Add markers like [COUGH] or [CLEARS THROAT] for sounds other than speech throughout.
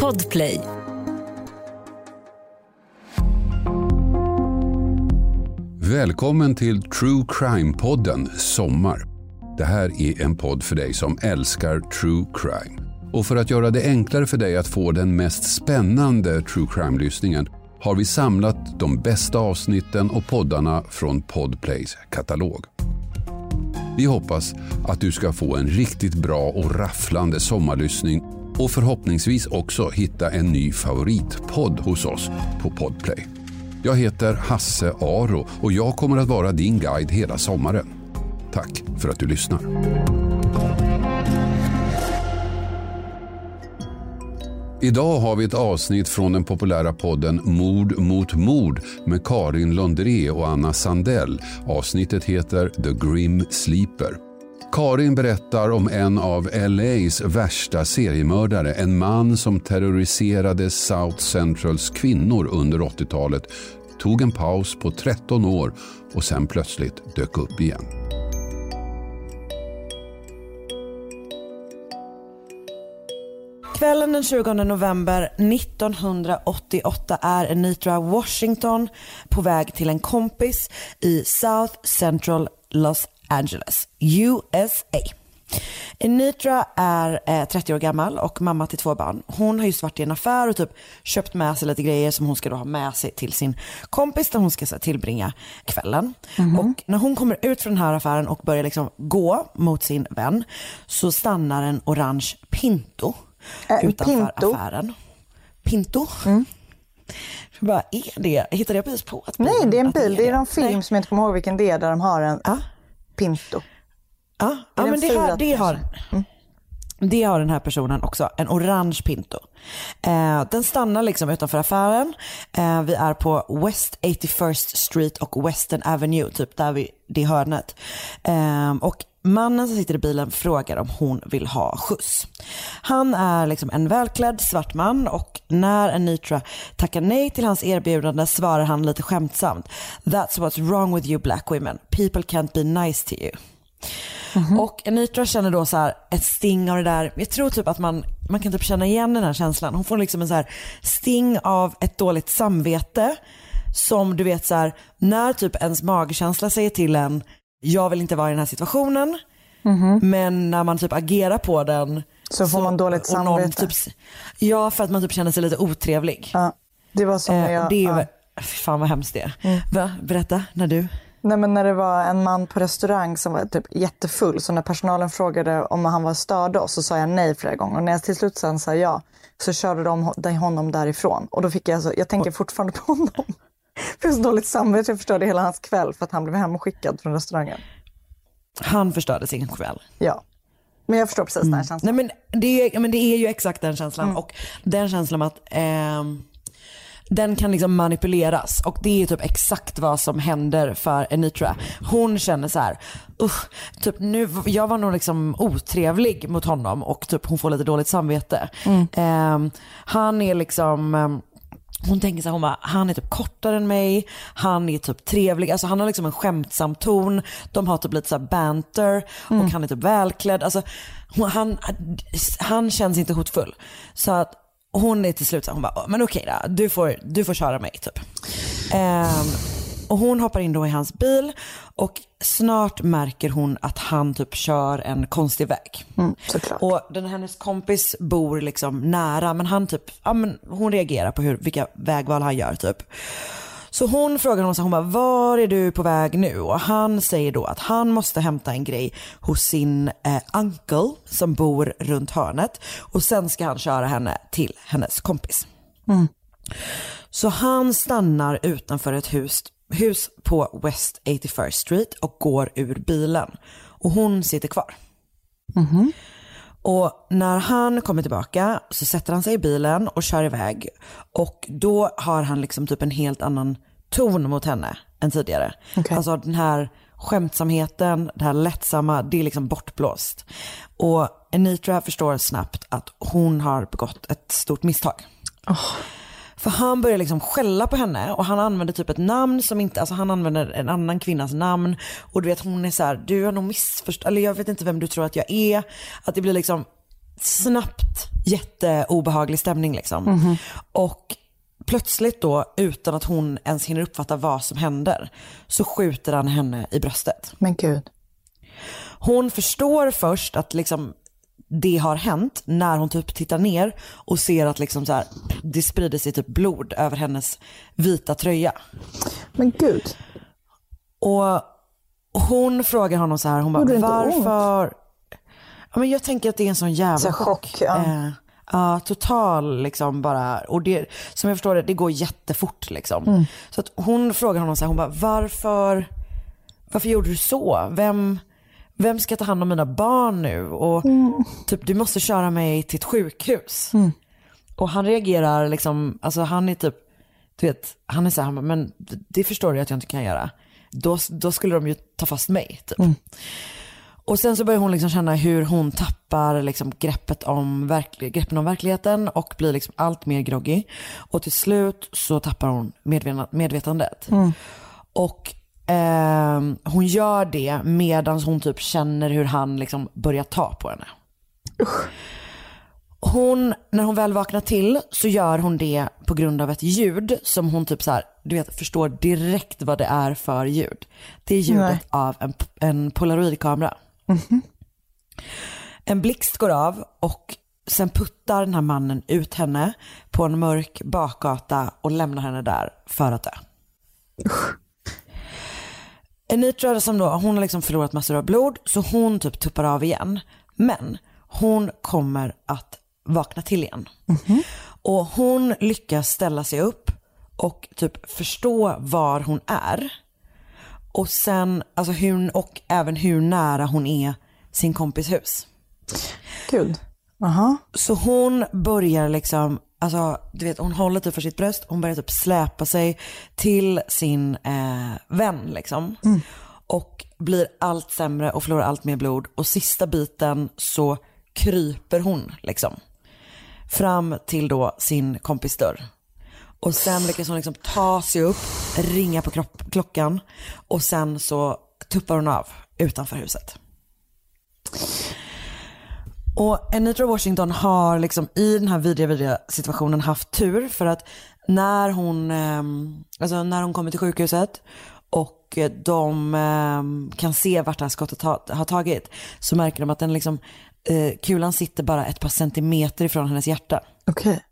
Podplay. Välkommen till True Crime-podden Sommar. Det här är en podd för dig som älskar true crime. Och för att göra det enklare för dig att få den mest spännande true crime-lyssningen har vi samlat de bästa avsnitten och poddarna från Podplays katalog. Vi hoppas att du ska få en riktigt bra och rafflande sommarlyssning och förhoppningsvis också hitta en ny favoritpodd hos oss på Podplay. Jag heter Hasse Aro och jag kommer att vara din guide hela sommaren. Tack för att du lyssnar. Idag har vi ett avsnitt från den populära podden Mord mot mord med Karin Lundré och Anna Sandell. Avsnittet heter The Grim Sleeper. Karin berättar om en av LAs värsta seriemördare. En man som terroriserade South Centrals kvinnor under 80-talet. Tog en paus på 13 år och sen plötsligt dök upp igen. Kvällen den 20 november 1988 är Anitra Washington på väg till en kompis i South Central Los Angeles, USA. Anitra är eh, 30 år gammal och mamma till två barn. Hon har just varit i en affär och typ köpt med sig lite grejer som hon ska då ha med sig till sin kompis där hon ska här, tillbringa kvällen. Och när hon kommer ut från den här affären och börjar liksom gå mot sin vän så stannar en orange Pinto Äh, utanför Pinto? affären. Pinto? Vad är det? Hittade jag precis på att Nej, det är en bil. Det är någon film Nej. som jag inte kommer ihåg vilken det är där de har en Ja. Pinto. Ja, ja men det har, det, har, kanske? det har den här personen också. En orange Pinto. Eh, den stannar liksom utanför affären. Eh, vi är på West 81st Street och Western Avenue, typ där vid det hörnet. Eh, och mannen som sitter i bilen frågar om hon vill ha skjuts. Han är liksom en välklädd svart man och när Anitra tackar nej till hans erbjudande svarar han lite skämtsamt. That's what's wrong with you black women. People can't be nice to you. Och Anitra känner då så ett sting av det där, jag tror typ att man, man kan typ känna igen den här känslan. Hon får liksom en så sting av ett dåligt samvete som du vet så här, när typ ens magkänsla säger till en, jag vill inte vara i den här situationen, men när man typ agerar på den Så får man dåligt samvete. Typ, ja, för att man typ känner sig lite otrevlig. Ja, det var som när Eh, jag... och det är ja. Mm. fan vad hemskt det är. Va? Berätta, när du? Nej, men när det var en man på restaurang som var typ jättefull, så när personalen frågade om han var störde oss så sa jag nej flera gånger. Och när jag till slut sen sa ja, så körde de ho- honom därifrån. Och då fick jag, alltså, jag tänker fortfarande på honom. [LAUGHS] För så dåligt samvete, jag förstörde hela hans kväll för att han blev hemskickad från restaurangen. Han förstörde sin kväll. Ja. Men jag förstår precis den här känslan. Nej men det är, men det är ju exakt den känslan och den känslan att ehm, den kan liksom manipuleras och det är typ exakt vad som händer för Anitra. Hon känner så här, usch, typ nu, jag var nog liksom otrevlig mot honom och typ hon får lite dåligt samvete. Ehm, han är liksom ehm, hon tänker så här, hon bara, han är typ kortare än mig, han är typ trevlig, alltså han har liksom en skämtsam ton, de har typ lite så banter och han är typ välklädd. Alltså, han, han känns inte hotfull. Så att hon är till slut så här, hon bara, men okej då, du får, du får köra mig typ. Ehm, och hon hoppar in då i hans bil och snart märker hon att han typ kör en konstig väg. Mm. Och den hennes kompis bor liksom nära men han typ, ja men hon reagerar på hur, vilka vägval han gör typ. Så hon frågar honom så hon bara, var är du på väg nu? Och han säger då att han måste hämta en grej hos sin eh, uncle som bor runt hörnet. Och sen ska han köra henne till hennes kompis. Så han stannar utanför ett hus, hus på West 81st Street och går ur bilen. Och hon sitter kvar. Och när han kommer tillbaka så sätter han sig i bilen och kör iväg. Och då har han liksom typ en helt annan ton mot henne än tidigare. Okej. Alltså den här skämtsamheten, det här lättsamma, det är liksom bortblåst. Och Anitra förstår snabbt att hon har begått ett stort misstag. För han börjar liksom skälla på henne och han använder typ ett namn som inte, alltså han använder en annan kvinnas namn. Och du vet hon är så här, du har nog missförstått, eller jag vet inte vem du tror att jag är. Att det blir liksom snabbt jätteobehaglig stämning liksom. Och plötsligt då, utan att hon ens hinner uppfatta vad som händer, så skjuter han henne i bröstet. Men gud. Hon förstår först att liksom det har hänt när hon typ tittar ner och ser att liksom så här, det sprider sig typ blod över hennes vita tröja. Men gud. Och hon frågar honom så här, hon bara varför? Ja, men jag tänker att det är en sån jävla Så chock, ja. Eh, Ja, total liksom bara. Och det, som jag förstår det, det går jättefort liksom. Mm. Så att hon frågar honom så här, hon bara, varför, varför gjorde du så? Vem, vem ska ta hand om mina barn nu? Och Mm. typ, du måste köra mig till ett sjukhus. Och han reagerar liksom, alltså han är typ, du vet, han är så här, men det förstår du att jag inte kan göra. Då, då skulle de ju ta fast mig typ. Och sen så börjar hon liksom känna hur hon tappar liksom greppet om verklig, greppen om verkligheten och blir liksom allt mer groggy. Och till slut så tappar hon medvetandet. Och ehm, hon gör det medan hon typ känner hur han liksom börjar ta på henne. Hon, när hon väl vaknar till så gör hon det på grund av ett ljud som hon typ så här, du vet, förstår direkt vad det är för ljud. Det är ljudet Nej. av en, en polaroidkamera. En blixt går av och sen puttar den här mannen ut henne på en mörk bakgata och lämnar henne där för att dö. Anitra som då, hon har liksom förlorat massor av blod så hon typ tuppar av igen. Men hon kommer att vakna till igen. Och hon lyckas ställa sig upp och typ förstå var hon är. Och sen, alltså hur, och även hur nära hon är sin kompis hus. Gud. Aha. Så hon börjar liksom, alltså du vet hon håller typ för sitt bröst, hon börjar typ släpa sig till sin eh, vän liksom. Och blir allt sämre och förlorar allt mer blod. Och sista biten så kryper hon liksom. Fram till då sin kompis dörr. Och sen lyckas hon liksom ta sig upp, ringa på kropp, klockan och sen så tuppar hon av utanför huset. Och Anitra Washington har liksom i den här vidriga, vidriga situationen haft tur för att när hon, ehm, alltså när hon kommer till sjukhuset och de ehm, kan se vart det här skottet har, tagit så märker de att den liksom, eh, kulan sitter bara ett par centimeter ifrån hennes hjärta. Okej.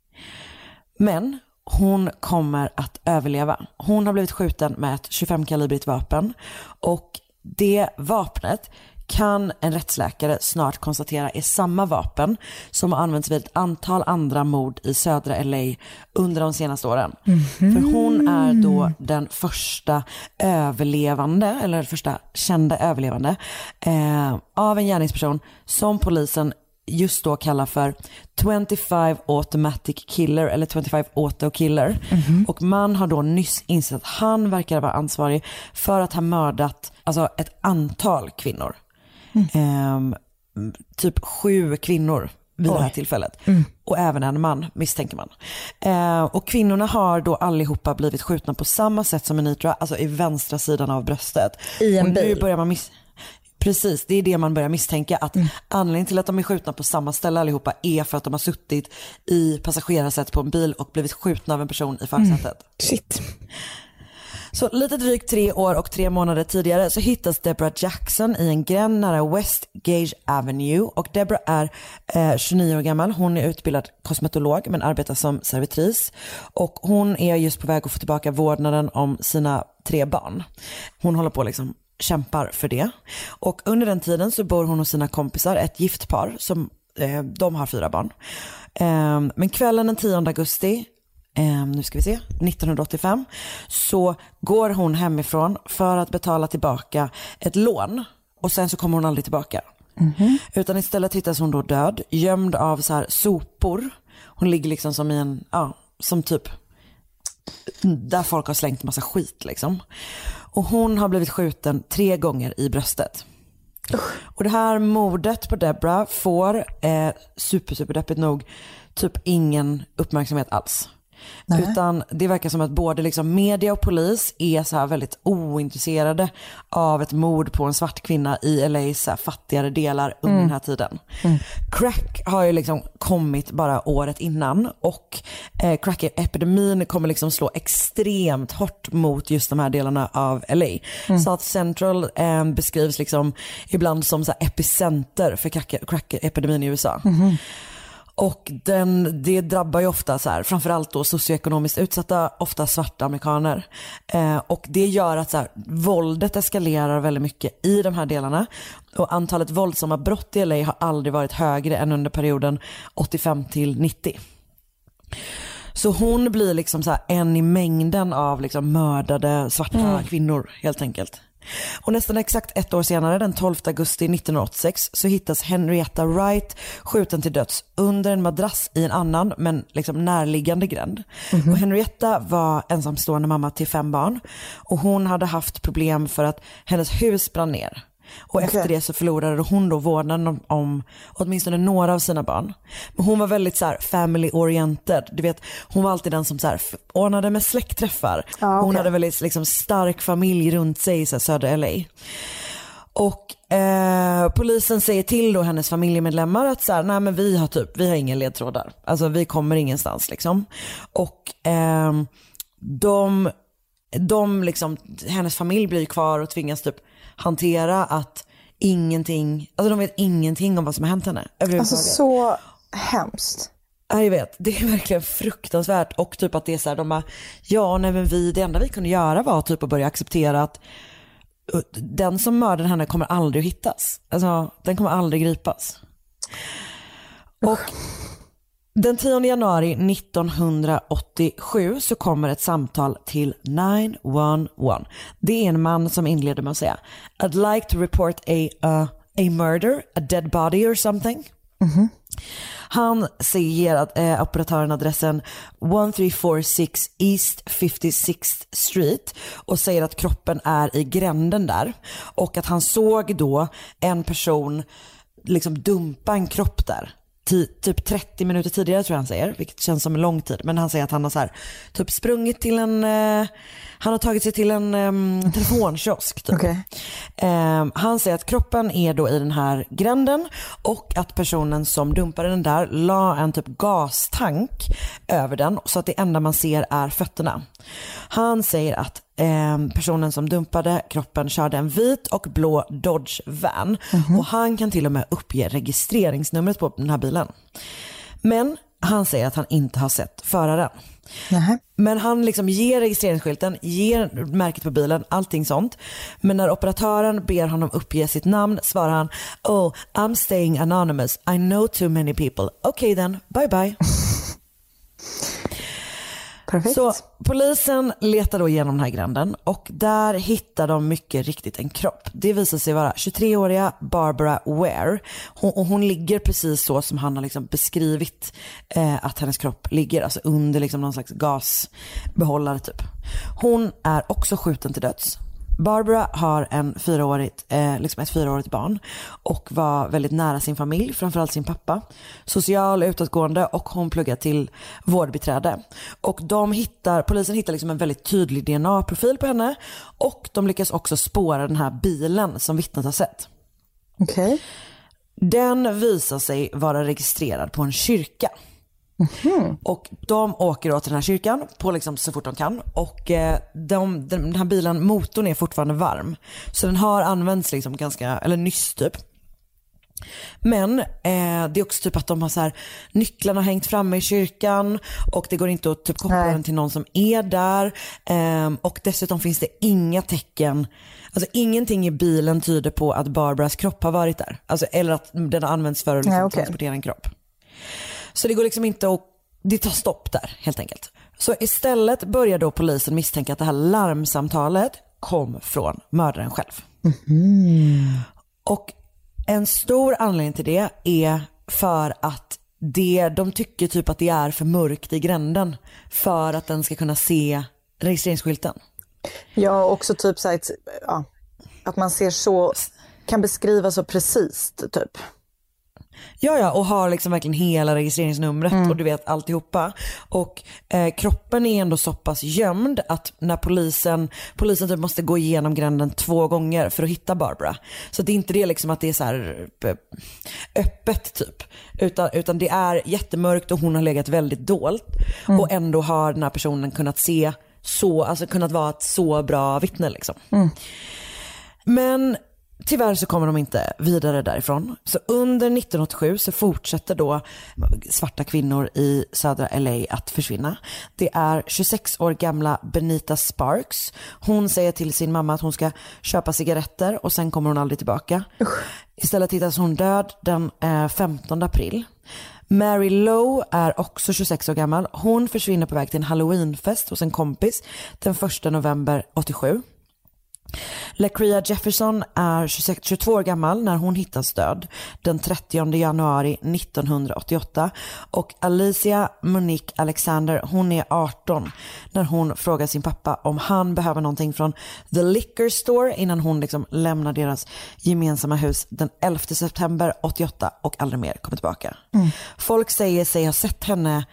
Men hon kommer att överleva. Hon har blivit skjuten med ett 25-kalibrigt vapen och det vapnet kan en rättsläkare snart konstatera är samma vapen som har använts vid ett antal andra mord i södra LA under de senaste åren. För hon är då den första överlevande, eller första kända överlevande eh, av en gärningsperson som polisen just då kallar för 25 automatic killer eller 25 auto killer. Och man har då nyss insett att han verkar vara ansvarig för att ha mördat alltså ett antal kvinnor. Ehm, typ sju kvinnor vid det här tillfället. Och även en man misstänker man. Eh, och kvinnorna har då allihopa blivit skjutna på samma sätt som Anitra, alltså i vänstra sidan av bröstet. I en och nu bil? börjar man miss- Precis, det är det man börjar misstänka. Att anledningen till att de är skjutna på samma ställe allihopa är för att de har suttit i passagerarsätet på en bil och blivit skjutna av en person i förarsätet. Shit. Så lite drygt tre år och tre månader tidigare så hittas Deborah Jackson i en gränd nära West Gage Avenue och Deborah är eh, 29 år gammal. Hon är utbildad kosmetolog men arbetar som servitris och hon är just på väg att få tillbaka vårdnaden om sina tre barn. Hon håller på liksom kämpar för det. Och under den tiden så bor hon hos sina kompisar, ett gift par som eh, de har fyra barn. Eh, men kvällen den 10 augusti eh, nu ska vi se, 1985, så går hon hemifrån för att betala tillbaka ett lån och sen så kommer hon aldrig tillbaka. Utan istället hittas hon då död, gömd av så här sopor. Hon ligger liksom som i en, ja, som typ där folk har slängt massa skit liksom. Och hon har blivit skjuten tre gånger i bröstet. Och det här mordet på Debra får, eh, super, super deppigt nog, typ ingen uppmärksamhet alls. Nej. Utan det verkar som att både liksom media och polis är så här väldigt ointresserade av ett mord på en svart kvinna i LAs fattigare delar under mm. den här tiden. Mm. Crack har ju liksom kommit bara året innan och eh, crack-epidemin kommer liksom slå extremt hårt mot just de här delarna av LA. Mm. South Central eh, beskrivs liksom ibland som så epicenter för crack-epidemin i USA. Mm. Och den, det drabbar ju ofta så här, framförallt då socioekonomiskt utsatta, ofta svarta amerikaner. Eh, och det gör att så här, våldet eskalerar väldigt mycket i de här delarna. Och antalet våldsamma brott i LA har aldrig varit högre än under perioden 85 till 90. Så hon blir liksom så en i mängden av liksom mördade svarta mm. kvinnor helt enkelt. Och nästan exakt ett år senare, den 12 augusti 1986, så hittas Henrietta Wright skjuten till döds under en madrass i en annan, men liksom närliggande gränd. Mm -hmm. Och Henrietta var ensamstående mamma till fem barn och hon hade haft problem för att hennes hus brann ner. Och okay. efter det så förlorade hon då vårdnaden om, om åtminstone några av sina barn. Men hon var väldigt så här family oriented. Du vet, hon var alltid den som så här ordnade med släktträffar. Ah, okay. Hon hade väldigt liksom stark familj runt sig i så här, södra LA. Och eh, polisen säger till då hennes familjemedlemmar att så här, nej men vi har typ, vi har inga ledtrådar. Alltså vi kommer ingenstans liksom. Och eh, de, de liksom, hennes familj blir kvar och tvingas typ hantera att ingenting, alltså de vet ingenting om vad som har hänt henne Alltså så hemskt. Ja, jag vet. Det är verkligen fruktansvärt och typ att det är så här, de bara, ja nej men vi, det enda vi kunde göra var typ att börja acceptera att uh, den som mördade henne kommer aldrig att hittas. Alltså den kommer aldrig gripas. Och den 10 januari 1987 så kommer ett samtal till 911. Det är en man som inleder med att säga I'd like to report a, uh, a murder, a dead body or something. Mm -hmm. Han säger att eh, operatören adressen 1346 East 56th Street och säger att kroppen är i gränden där och att han såg då en person liksom dumpa en kropp där typ 30 minuter tidigare tror jag han säger, vilket känns som en lång tid. Men han säger att han har så här, typ sprungit till en, eh, han har tagit sig till en um, telefonkiosk. Typ. Okay. Eh, han säger att kroppen är då i den här gränden och att personen som dumpade den där la en typ gastank över den så att det enda man ser är fötterna. Han säger att eh, personen som dumpade kroppen körde en vit och blå Dodge van mm -hmm. och han kan till och med uppge registreringsnumret på den här bilen. Men han säger att han inte har sett föraren. Nähä. Men han liksom ger registreringsskylten, ger märket på bilen, allting sånt. Men när operatören ber honom uppge sitt namn svarar han Oh, I'm staying anonymous. I know too many people. Okay then, bye bye. [LAUGHS] Perfekt. Så polisen letar då igenom den här gränden och där hittar de mycket riktigt en kropp. Det visar sig vara 23-åriga Barbara Ware. Hon, och hon ligger precis så som han har liksom beskrivit eh, att hennes kropp ligger, alltså under liksom någon slags gasbehållare typ. Hon är också skjuten till döds. Barbara har en fyraårigt, eh, liksom ett fyraårigt barn och var väldigt nära sin familj, framförallt sin pappa. Social, utåtgående och hon pluggar till vårdbiträde. Och de hittar, polisen hittar liksom en väldigt tydlig DNA-profil på henne och de lyckas också spåra den här bilen som vittnet har sett. Okej. Okay. Den visar sig vara registrerad på en kyrka. Mm. Och de åker då till den här kyrkan på liksom så fort de kan och eh, de, den här bilen, motorn är fortfarande varm. Så den har använts liksom ganska, eller nyss typ. Men eh, det är också typ att de har så här, nycklarna har hängt framme i kyrkan och det går inte att typ koppla Nej. den till någon som är där. Eh, och dessutom finns det inga tecken, alltså ingenting i bilen tyder på att Barbaras kropp har varit där. Alltså, eller att den har använts för att liksom, Nej, okay. transportera en kropp. Så det går liksom inte att, det tar stopp där helt enkelt. Så istället börjar då polisen misstänka att det här larmsamtalet kom från mördaren själv. Mm. Och en stor anledning till det är för att det, de tycker typ att det är för mörkt i gränden för att den ska kunna se registreringsskylten. Ja, också typ så här, ja, att man ser så, kan beskriva så precis typ. Ja, ja, och har liksom verkligen hela registreringsnumret och du vet alltihopa. Och eh, kroppen är ändå så pass gömd att när polisen, polisen typ måste gå igenom gränden två gånger för att hitta Barbara. Så det är inte det liksom att det är så här eh, öppet typ. Utan, utan det är jättemörkt och hon har legat väldigt dolt. Och ändå har den här personen kunnat se så, alltså kunnat vara ett så bra vittne liksom. Men tyvärr så kommer de inte vidare därifrån. Så under 1987 så fortsätter då svarta kvinnor i södra LA att försvinna. Det är 26 år gamla Benita Sparks. Hon säger till sin mamma att hon ska köpa cigaretter och sen kommer hon aldrig tillbaka. Istället hittas hon död den eh, 15 april. Mary Lowe är också 26 år gammal. Hon försvinner på väg till en halloweenfest hos en kompis den 1 november 87. LaCria Jefferson är 26, 22 år gammal när hon hittas död den 30 januari 1988 och Alicia Monique Alexander hon är 18 när hon frågar sin pappa om han behöver någonting från the liquor store innan hon liksom lämnar deras gemensamma hus den 11 september 88 och aldrig mer kommer tillbaka. Folk säger sig ha sett henne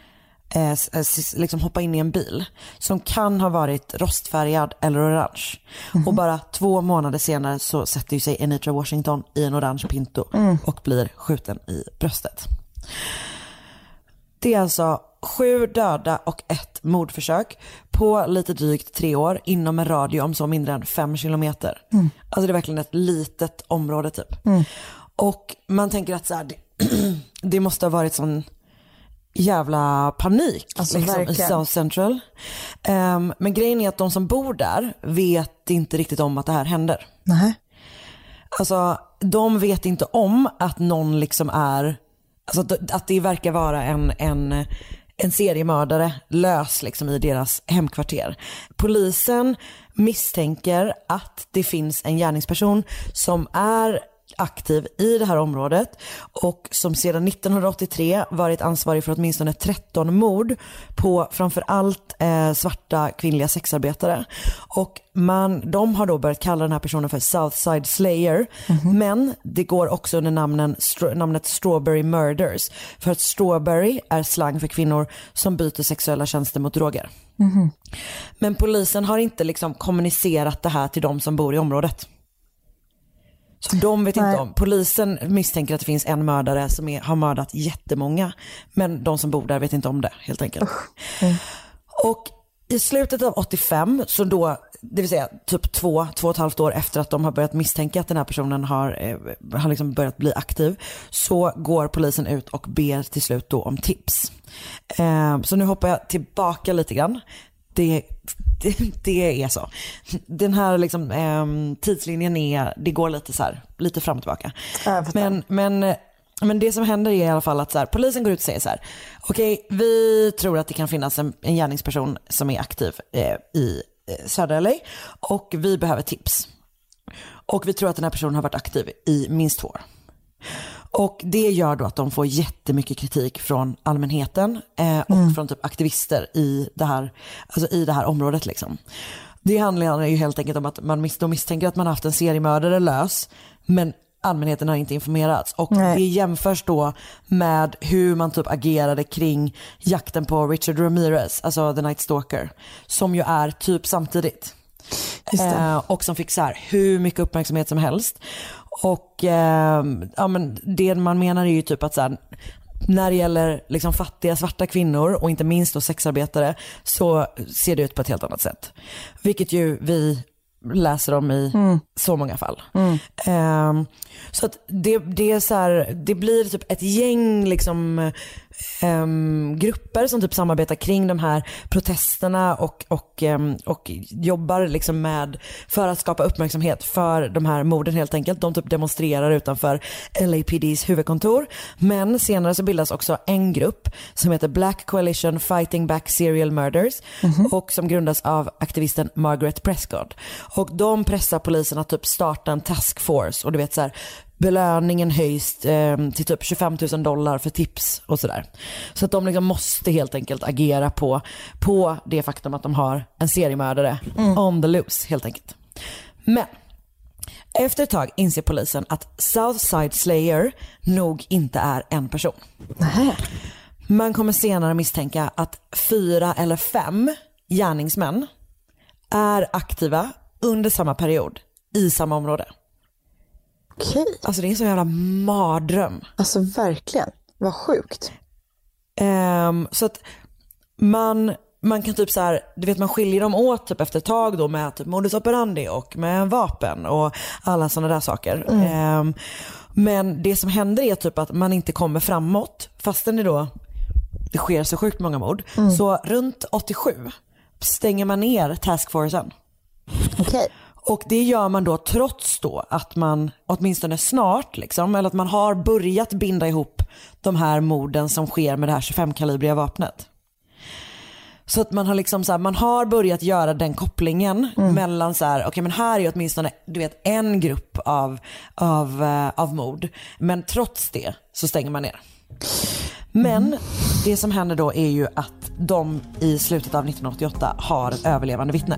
eh, eh, liksom hoppa in i en bil som kan ha varit rostfärgad eller orange. Och bara två månader senare så sätter ju sig Anitra Washington i en orange Pinto och blir skjuten i bröstet. Det är alltså sju döda och ett mordförsök på lite drygt tre år inom en radie om så mindre än fem kilometer. Alltså det är verkligen ett litet område typ. Och man tänker att så här, det, [CLEARS THROAT] det måste ha varit sån jävla panik Alltså, liksom, i. South Central. Ehm, men grejen är att de som bor där vet inte riktigt om att det här händer. Nej. Alltså de vet inte om att någon liksom är, alltså att det verkar vara en, en, en seriemördare lös liksom i deras hemkvarter. Polisen misstänker att det finns en gärningsperson som är aktiv i det här området och som sedan 1983 varit ansvarig för åtminstone 13 mord på framförallt eh, svarta kvinnliga sexarbetare. Och man, de har då börjat kalla den här personen för Southside Slayer. Men det går också under namnen, namnet Strawberry Murders. För att strawberry är slang för kvinnor som byter sexuella tjänster mot droger. Men polisen har inte liksom kommunicerat det här till de som bor i området. Så de vet Nej. inte om. Polisen misstänker att det finns en mördare som är, har mördat jättemånga. Men de som bor där vet inte om det helt enkelt. Och i slutet av 85, så då, det vill säga typ två, två och ett halvt år efter att de har börjat misstänka att den här personen har, eh, har liksom börjat bli aktiv, så går polisen ut och ber till slut då om tips. Eh, så nu hoppar jag tillbaka lite grann. Det, det, det är så. Den här liksom, eh, tidslinjen är, det går lite så här, lite fram och tillbaka. Men, men, men det som händer är i alla fall att så här, polisen går ut och säger så här, okej vi tror att det kan finnas en, en gärningsperson som är aktiv eh, i eh, södra LA och vi behöver tips. Och vi tror att den här personen har varit aktiv i minst två år. Och det gör då att de får jättemycket kritik från allmänheten eh, och från typ aktivister i det här, alltså i det här området. Liksom. Det handlar ju helt enkelt om att man mis- de misstänker att man haft en seriemördare lös men allmänheten har inte informerats. Och Nej. det jämförs då med hur man typ agerade kring jakten på Richard Ramirez, alltså The Night Stalker, som ju är typ samtidigt. Eh, och som fick så här, hur mycket uppmärksamhet som helst. Och eh, ja, men det man menar är ju typ att så här, när det gäller liksom fattiga svarta kvinnor och inte minst då sexarbetare så ser det ut på ett helt annat sätt. Vilket ju vi läser om i så många fall. Ehm, så att det, det, är så här, det blir typ ett gäng liksom, ehm, grupper som typ samarbetar kring de här protesterna och, och, ehm, och jobbar liksom med för att skapa uppmärksamhet för de här morden helt enkelt. De typ demonstrerar utanför LAPDs huvudkontor. Men senare så bildas också en grupp som heter Black Coalition Fighting Back Serial Murders och som grundas av aktivisten Margaret Prescott. Och de pressar polisen att typ starta en task force och du vet så här belöningen höjs eh, till typ 25 000 dollar för tips och sådär. Så att de liksom måste helt enkelt agera på, på det faktum att de har en seriemördare on the loose helt enkelt. Men Efter ett tag inser polisen att Southside Slayer nog inte är en person. Nej. Man kommer senare misstänka att fyra eller fem gärningsmän är aktiva under samma period i samma område. Okej. Alltså det är en sån jävla mardröm. Alltså verkligen. Vad sjukt. Ehm, så att man, man kan typ så här, du vet man skiljer dem åt typ efter ett tag då med typ modus operandi och med vapen och alla sådana där saker. Ehm, men det som händer är typ att man inte kommer framåt fastän det då det sker så sjukt många mord. Så runt 87 stänger man ner taskforcen. Okej. Och det gör man då trots då att man åtminstone snart, liksom, eller att man har börjat binda ihop de här morden som sker med det här 25-kalibriga vapnet. Så att man har liksom så här, man har börjat göra den kopplingen mellan så här, okej men här är åtminstone du vet, en grupp av, av, eh, av mord. Men trots det så stänger man ner. Men det som händer då är ju att de i slutet av 1988 har ett överlevande vittne.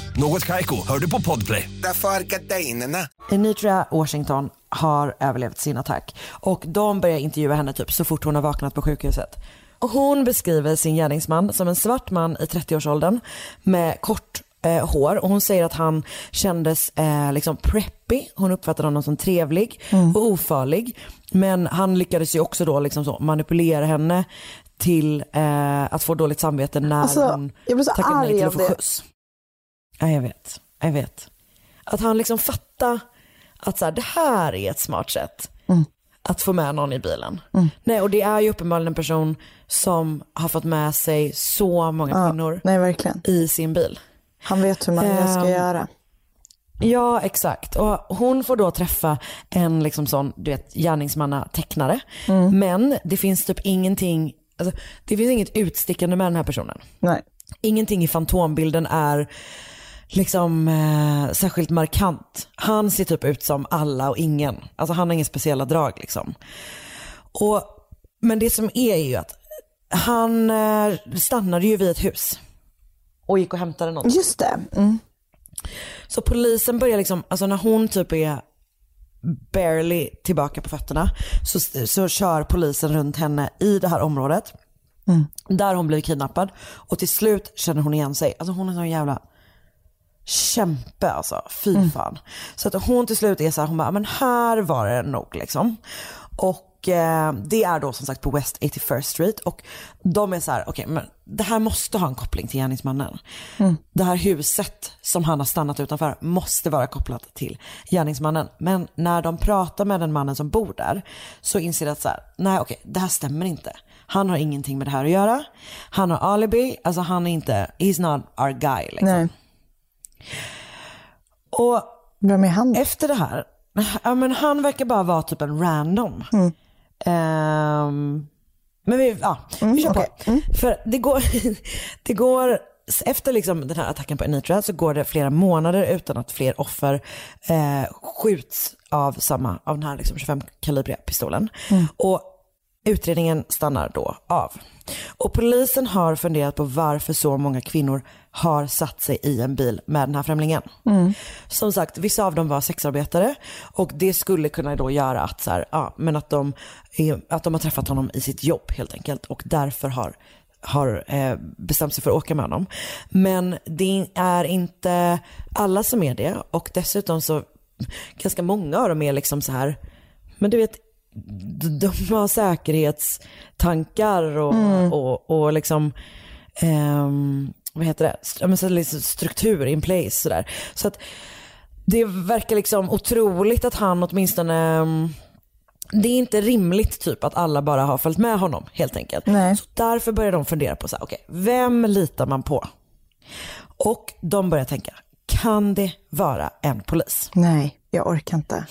Något Kaiko, hör du på Podplay. Därför. Anitra Washington har överlevt sin attack och de börjar intervjua henne typ så fort hon har vaknat på sjukhuset. Och hon beskriver sin gärningsman som en svart man i 30-årsåldern med kort eh, hår och hon säger att han kändes eh, liksom preppy. Hon uppfattade honom som trevlig och ofarlig. Men han lyckades ju också då liksom så manipulera henne till eh, att få dåligt samvete när Alltså, hon tackade nej till att få det. skjuts. Ja, jag vet. Jag vet. Att han liksom fattar att så här, det här är ett smart sätt att få med någon i bilen. Nej, och det är ju uppenbarligen en person som har fått med sig så många kvinnor Nej, verkligen. i sin bil. Han vet hur man ska Ehm, göra. Ja, exakt. Och hon får då träffa en liksom sån, du vet, gärningsmannatecknare. Men det finns typ ingenting, alltså, det finns inget utstickande med den här personen. Nej. Ingenting i fantombilden är liksom eh, särskilt markant. Han ser typ ut som alla och ingen. Alltså han har inga speciella drag liksom. Och, men det som är ju att han eh, stannade ju vid ett hus och gick och hämtade något. Just det. Mm. Så polisen börjar liksom, alltså när hon typ är barely tillbaka på fötterna så, så kör polisen runt henne i det här området. Där hon blir kidnappad och till slut känner hon igen sig. Alltså hon är så jävla kämpe alltså, fy fan. Så att hon till slut är så här, hon bara, men här var det nog liksom. Och eh, det är då som sagt på West 81st Street och de är så här, okej men det här måste ha en koppling till gärningsmannen. Det här huset som han har stannat utanför måste vara kopplat till gärningsmannen. Men när de pratar med den mannen som bor där så inser de att så här, nej okej det här stämmer inte. Han har ingenting med det här att göra. Han har alibi, alltså han är inte, he's not our guy liksom. Nej. Och Vem är han? efter det här, ja men han verkar bara vara typ en random. Ehm, men vi, ja, vi kör på. För det går, [LAUGHS] det går, efter liksom den här attacken på Anitra så går det flera månader utan att fler offer eh, skjuts av samma, av den här liksom 25-kalibriga pistolen. Och utredningen stannar då av. Och polisen har funderat på varför så många kvinnor har satt sig i en bil med den här främlingen. Som sagt, vissa av dem var sexarbetare och det skulle kunna då göra att, så här, ja, men att, de, att de har träffat honom i sitt jobb helt enkelt och därför har har eh, bestämt sig för att åka med honom. Men det är inte alla som är det och dessutom så ganska många av dem är liksom så här, men du vet de, har säkerhetstankar och, och, och liksom, ehm, vad heter det, St- ja, men så liksom struktur in place sådär. Så att det verkar liksom otroligt att han åtminstone, mm, det är inte rimligt typ att alla bara har följt med honom helt enkelt. Nej. Så därför börjar de fundera på så här, okej, vem litar man på? Och de börjar tänka, kan det vara en polis? Nej, jag orkar inte.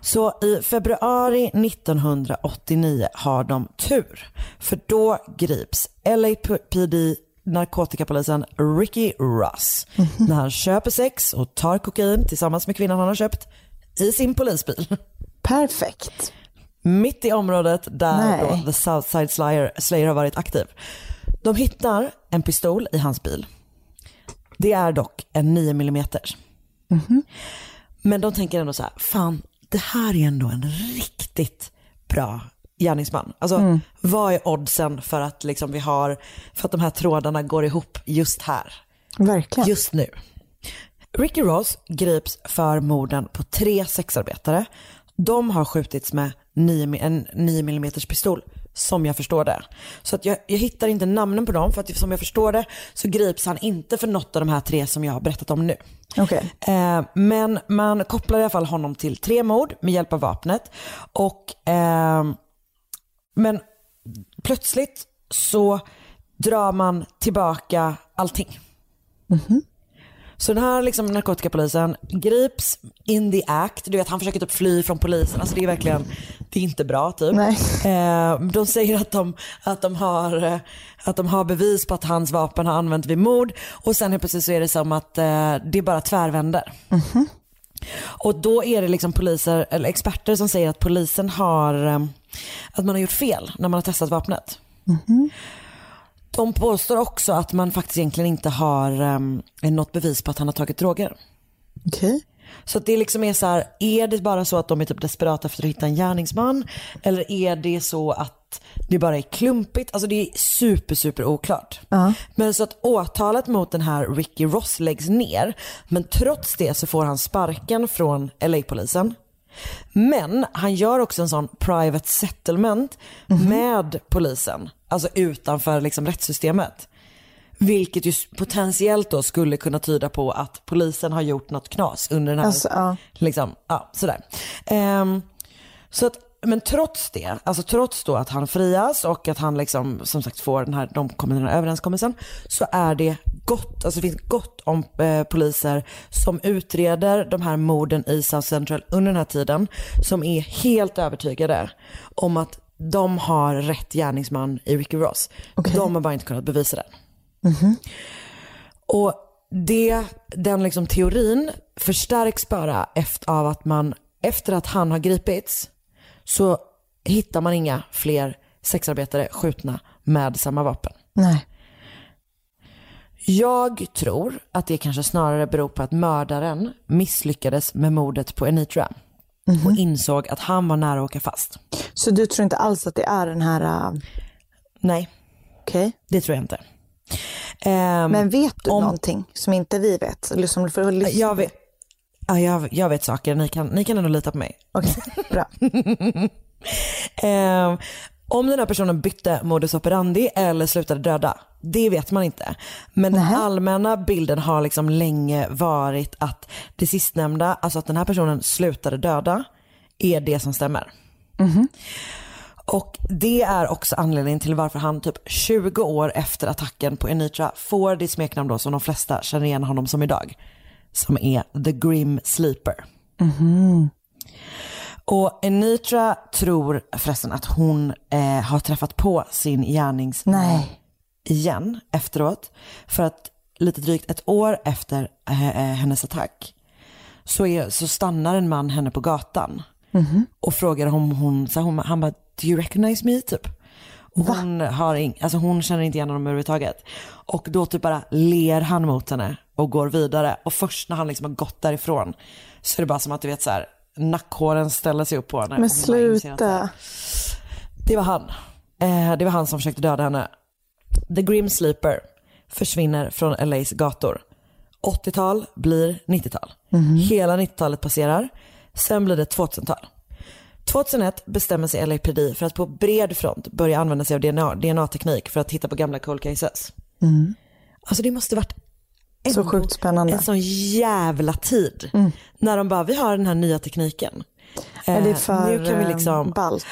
Så i februari 1989 har de tur. För då grips LAPD narkotikapolisen Ricky Ross när han köper sex och tar kokain tillsammans med kvinnan han har köpt i sin polisbil. Perfekt. Mitt i området där då The Southside Slayer, Slayer har varit aktiv. De hittar en pistol i hans bil. Det är dock en 9 mm. Men de tänker ändå så här, fan det här är ändå en riktigt bra gärningsman. Alltså vad är oddsen för att, liksom vi har, för att de här trådarna går ihop just här? Verkligen. just nu. Ricky Ross grips för morden på tre sexarbetare. De har skjutits med 9, mi- en 9 mm pistol, som jag förstår det. Så att jag, jag hittar inte namnen på dem, för att som jag förstår det så grips han inte för något av de här tre som jag har berättat om nu. Okej. Eh, men man kopplar i alla fall honom till tre mord med hjälp av vapnet. Och, ehm, men plötsligt så drar man tillbaka allting. Så den här liksom narkotikapolisen grips in the act. Du vet han försöker typ fly från polisen. Alltså det är verkligen, det är inte bra typ. Nej. Eh, de säger att de, att, de har, eh, att de har bevis på att hans vapen har använts vid mord. Och sen helt plötsligt så är det som att eh, det bara tvärvänder. Och då är det liksom poliser, eller experter som säger att polisen har, eh, att man har gjort fel när man har testat vapnet. De påstår också att man faktiskt egentligen inte har um, något bevis på att han har tagit droger. Okej. Så att det liksom är så här, är det bara så att de är typ desperata för att hitta en gärningsman? Eller är det så att det bara är klumpigt? Alltså det är super, super oklart. Men så att åtalet mot den här Ricky Ross läggs ner. Men trots det så får han sparken från LA-polisen. Men han gör också en sån private settlement med polisen. Alltså utanför liksom rättssystemet. Vilket ju potentiellt då skulle kunna tyda på att polisen har gjort något knas under den här, Alltså, ja. liksom, ja sådär. Ehm, så att, men trots det, alltså trots då att han frias och att han liksom som sagt får den här, de kommer den här överenskommelsen, så är det gott, alltså det finns gott om eh, poliser som utreder de här morden i South Central under den här tiden, som är helt övertygade om att de har rätt gärningsman i Ricky Ross. De har bara inte kunnat bevisa det. Och det, den liksom teorin förstärks bara efter, av att man, efter att han har gripits, så hittar man inga fler sexarbetare skjutna med samma vapen. Nej. Jag tror att det kanske snarare beror på att mördaren misslyckades med mordet på Anitra och insåg att han var nära att åka fast. Så du tror inte alls att det är den här, uh, Nej, okej. det tror jag inte. Ehm, Men vet du om- någonting som inte vi vet? Eller som du lyssna jag, vet, ja, jag, jag vet saker, ni kan, ni kan ändå lita på mig. Okej, bra. [LAUGHS] Eh, om den här personen bytte modus operandi eller slutade döda, det vet man inte. Men den allmänna bilden har liksom länge varit att det sistnämnda, alltså att den här personen slutade döda, är det som stämmer. Och det är också anledningen till varför han typ 20 år efter attacken på Enitra får det smeknamn då som de flesta känner igen honom som idag. Som är The Grim Sleeper. Och Enitra tror förresten att hon eh, har träffat på sin gärningsman Nej. igen efteråt. För att lite drygt ett år efter eh, eh, hennes attack så, är, så stannar en man henne på gatan och frågar om hon, så hon, han bara, do you recognize me typ? Och hon, har ing, alltså hon känner inte igen honom överhuvudtaget. Och då typ bara ler han mot henne och går vidare. Och först när han liksom har gått därifrån så är det bara som att du vet så här, nackhåren ställer sig upp på henne. Men sluta. det var han. Eh, det var han som försökte döda henne. The Grim Sleeper försvinner från LAs gator. 80-tal blir 90-tal. Hela 90-talet passerar. Sen blir det 2000-tal. 2001 bestämmer sig LAPD för att på bred front börja använda sig av DNA, DNA-teknik för att hitta på gamla cold cases. Alltså det måste varit Så ändå sjukt spännande. en sån jävla tid. När de bara, vi har den här nya tekniken. Är det Eh, för nu kan vi eh, liksom, ballt?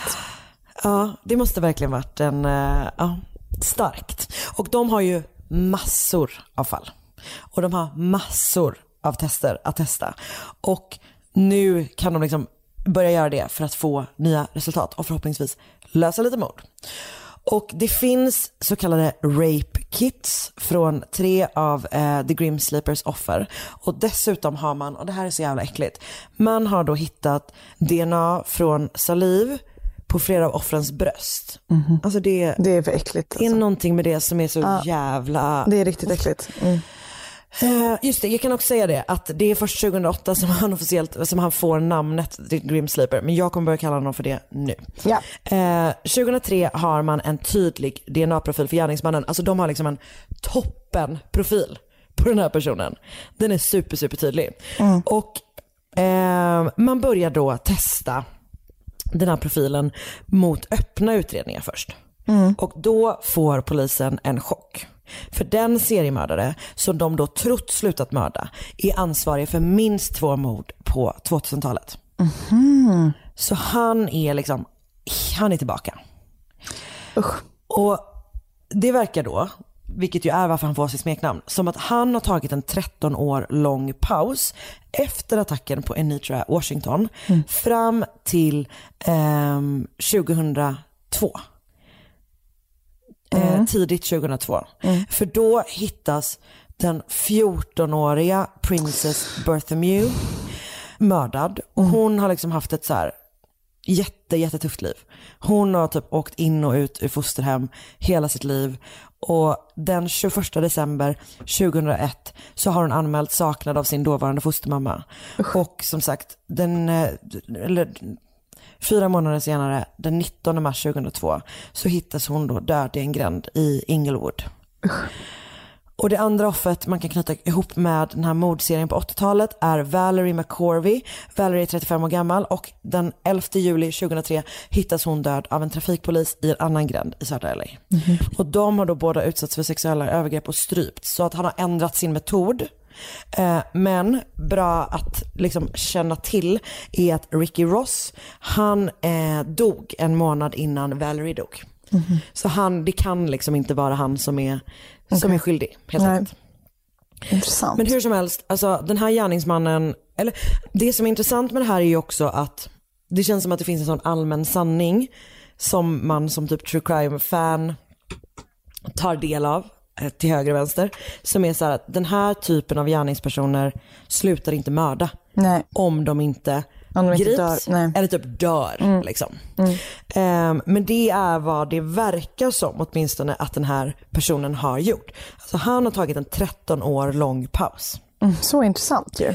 Ja, det måste verkligen varit en, eh, ja, starkt. Och de har ju massor av fall. Och de har massor av tester att testa. Och nu kan de liksom börja göra det för att få nya resultat och förhoppningsvis lösa lite mord. Och det finns så kallade rape kits från tre av eh, The Grim Sleepers offer. Och dessutom har man, och det här är så jävla äckligt, man har då hittat DNA från saliv på flera av offrens bröst. Alltså det, Det är för äckligt. det är Alltså. någonting med det som är så jävla... Det är riktigt äckligt. Mm. Eh, just det, jag kan också säga det att det är först 2008 som han officiellt, som han får namnet The Grim Sleeper. Men jag kommer börja kalla honom för det nu. Ja. Eh, 2003 har man en tydlig DNA-profil för gärningsmannen. Alltså de har liksom en toppen-profil på den här personen. Den är super, super tydlig. Och eh, man börjar då testa den här profilen mot öppna utredningar först. Och då får polisen en chock. För den seriemördare som de då trott slutat mörda är ansvarig för minst två mord på 2000-talet. Så han är liksom, han är tillbaka. Och det verkar då, vilket ju är varför han får sitt smeknamn, som att han har tagit en 13 år lång paus efter attacken på Anitra Washington fram till ehm, 2002. Eh, tidigt 2002. För då hittas den 14-åriga Princess Berthamew mördad. Och hon har liksom haft ett så här jätte, jättetufft liv. Hon har typ åkt in och ut ur fosterhem hela sitt liv. Och den 21 december 2001 så har hon anmält saknad av sin dåvarande fostermamma. Och som sagt, den, eh, eller, fyra månader senare, den 19 mars 2002, så hittas hon då död i en gränd i Inglewood. Och det andra offret man kan knyta ihop med den här mordserien på 80-talet är Valerie McCorvey. Valerie är 35 år gammal och den 11 juli 2003 hittas hon död av en trafikpolis i en annan gränd i södra LA. Och de har då båda utsatts för sexuella övergrepp och strypts. Så att han har ändrat sin metod. Eh, Men bra att liksom känna till är att Ricky Ross, han eh, dog en månad innan Valerie dog. Så han, det kan liksom inte vara han som är, som är skyldig helt enkelt. Intressant. Men hur som helst, alltså den här gärningsmannen, eller det som är intressant med det här är ju också att det känns som att det finns en sån allmän sanning som man som typ true crime-fan tar del av till höger och vänster. Som är så här att den här typen av gärningspersoner slutar inte mörda Nej. om de inte Om de inte grips dör, nej. Mm. eller typ dör. Liksom. Ehm, men det är vad det verkar som åtminstone att den här personen har gjort. Alltså han har tagit en 13 år lång paus. Så intressant ju.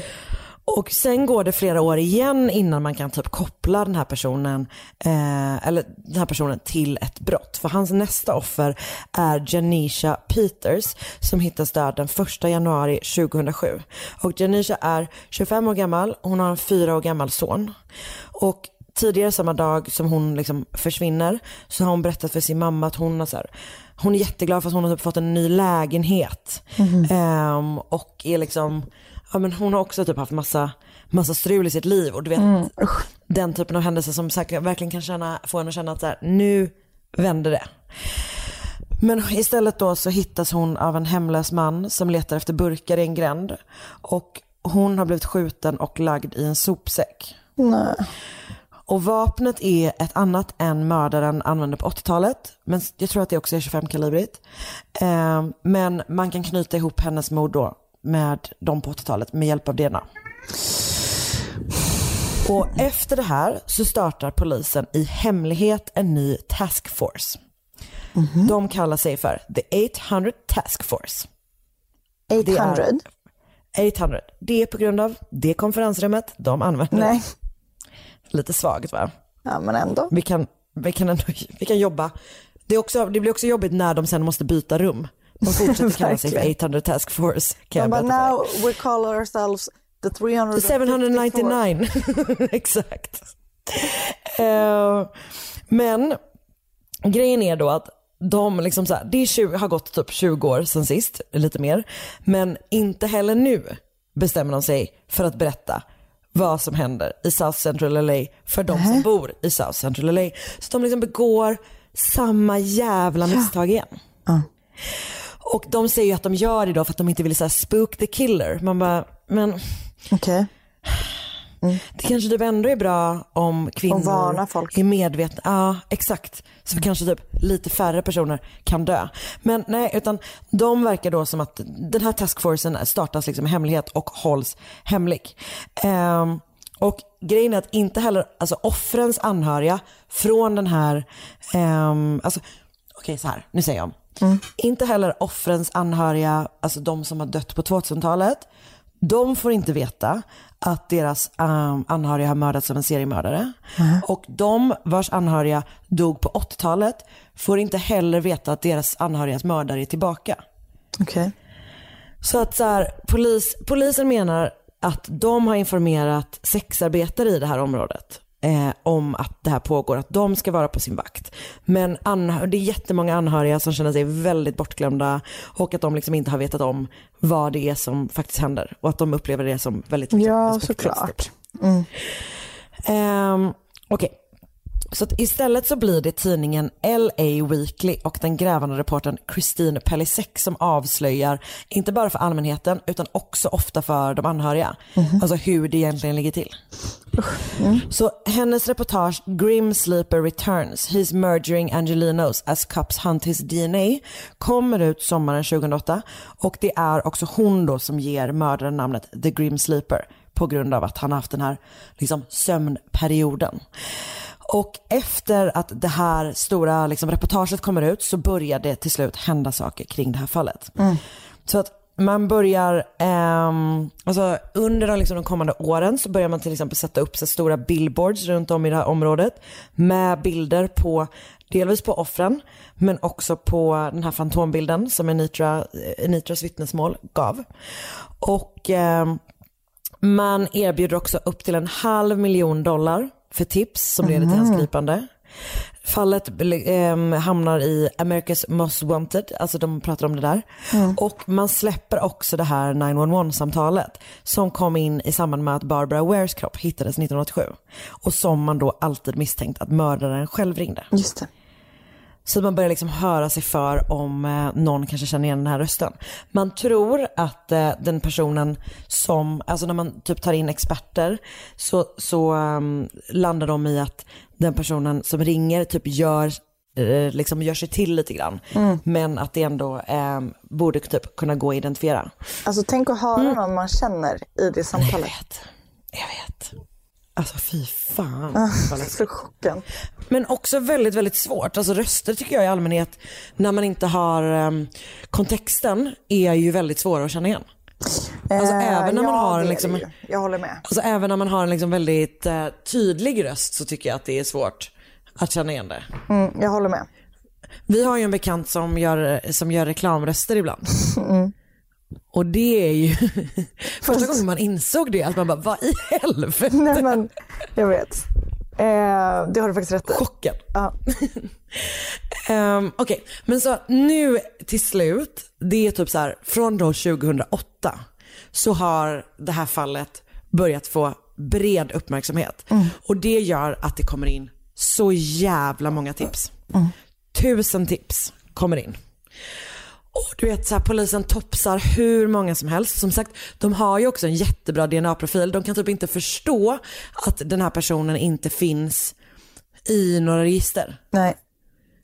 Och sen går det flera år igen innan man kan typ koppla den här personen, eh, eller den här personen till ett brott. För hans nästa offer är Janisha Peters som hittas död den 1 januari 2007. Och Janisha är 25 år gammal, hon har en fyra år gammal son. Och tidigare samma dag som hon liksom försvinner så har hon berättat för sin mamma att hon har så här, hon är jätteglad för att hon har typ fått en ny lägenhet. Ehm, och är liksom, ja men hon har också typ haft massa, massa strul i sitt liv och du vet den typen av händelser som säkert verkligen kan känna, få en att känna att så här, nu vänder det. Men istället då så hittas hon av en hemlös man som letar efter burkar i en gränd. Och hon har blivit skjuten och lagd i en sopsäck. Nej. Och vapnet är ett annat än mördaren använde på 80-talet. Men jag tror att det också är 25-kalibrigt. Eh, men man kan knyta ihop hennes mord då med de på 80-talet med hjälp av DNA. Och efter det här så startar polisen i hemlighet en ny task force. De kallar sig för The 800 Task Force. Det 800? är 800. Det är på grund av det konferensrummet de använder. Nej. Lite svagt va? Ja men ändå. Vi kan, vi kan, ändå, vi kan jobba. Det, är också, det blir också jobbigt när de sen måste byta rum. De [LAUGHS] fortsätter kalla sig för Verkligen. 800 Task Force. Kan bara now we call ourselves the 300 799. [LAUGHS] Exakt. Eh, men grejen är då att de liksom så här, det är 20, har gått typ 20 år sedan sist, lite mer. Men inte heller nu bestämmer de sig för att berätta vad som händer i South Central LA för de som bor i South Central LA. Så de liksom begår samma jävla misstag igen. Och de säger ju att de gör det då för att de inte vill säga spook the killer. Man bara, men Okej. det kanske typ ändå är bra om kvinnor folk. är medvetna. Ja, exakt. Så kanske typ lite färre personer kan dö. Men nej, utan de verkar då som att den här taskforcen startas liksom hemlighet och hålls hemlig. Ehm, och grejen är att inte heller, alltså offrens anhöriga från den här, um, alltså okej så här, nu säger jag om. Inte heller offrens anhöriga, alltså de som har dött på 2000-talet, de får inte veta att deras um, anhöriga har mördats av en seriemördare. Och de vars anhöriga dog på 80-talet får inte heller veta att deras anhörigas mördare är tillbaka. Okej. Så att så här, polis, polisen menar att de har informerat sexarbetare i det här området eh, om att det här pågår, att de ska vara på sin vakt. Men anhör- det är jättemånga anhöriga som känner sig väldigt bortglömda och att de liksom inte har vetat om vad det är som faktiskt händer och att de upplever det som väldigt liksom, Ja, såklart. Ehm, Okej, så att istället så blir det tidningen LA Weekly och den grävande reportern Christine Pellisek som avslöjar, inte bara för allmänheten utan också ofta för de anhöriga, alltså hur det egentligen ligger till. Så hennes reportage Grim Sleeper Returns, He's Murdering Angelinos as Cops Hunt His DNA kommer ut sommaren 2008 och det är också hon då som ger mördaren namnet The Grim Sleeper på grund av att han har haft den här liksom, sömnperioden. Och efter att det här stora liksom, reportaget kommer ut så börjar det till slut hända saker kring det här fallet. Så att man börjar, ehm, alltså under de, liksom, de kommande åren så börjar man till exempel sätta upp så stora billboards runt om i det här området med bilder på, delvis på offren men också på den här fantombilden som Anitra, Anitras vittnesmål gav. Och ehm, man erbjuder också upp till en halv miljon dollar för tips som leder till hans gripande. Fallet eh, hamnar i America's Most Wanted, alltså de pratar om det där. Och man släpper också det här 911-samtalet som kom in i samband med att Barbara Wares kropp hittades 1987. Och som man då alltid misstänkt att mördaren själv ringde. Just det. Så man börjar liksom höra sig för om eh, någon kanske känner igen den här rösten. Man tror att eh, den personen som, alltså när man typ tar in experter så, så ehm, landar de i att den personen som ringer typ gör, eh, liksom gör sig till lite grann. Men att det ändå ehm, borde typ kunna gå att identifiera. Alltså tänk att höra någon man känner i det Jag samtalet. vet, jag vet. Alltså fy fan. Så chocken. Men också väldigt, väldigt svårt. Alltså röster tycker jag i allmänhet, när man inte har ehm, kontexten, är ju väldigt svåra att känna igen. Alltså Eh, även när man ja, har det en liksom. Jag håller med. alltså även när man har en liksom väldigt eh, tydlig röst så tycker jag att det är svårt att känna igen det. Mm, jag håller med. Vi har ju en bekant som gör, som gör reklamröster ibland. [LAUGHS] Mm. Och det är ju [LAUGHS] första gången man insåg det, att man bara, vad i helvete? Nej men, jag vet. Eh, det har du faktiskt rätt i. Chocken. Ja. Um, [LAUGHS] Okej, men så nu till slut, det är typ så här, från då 2008 så har det här fallet börjat få bred uppmärksamhet. Och det gör att det kommer in så jävla många tips. Tusen tips kommer in. Och du vet så här, polisen topsar hur många som helst. Som sagt, de har ju också en jättebra DNA-profil. De kan typ inte förstå att den här personen inte finns i några register. Nej,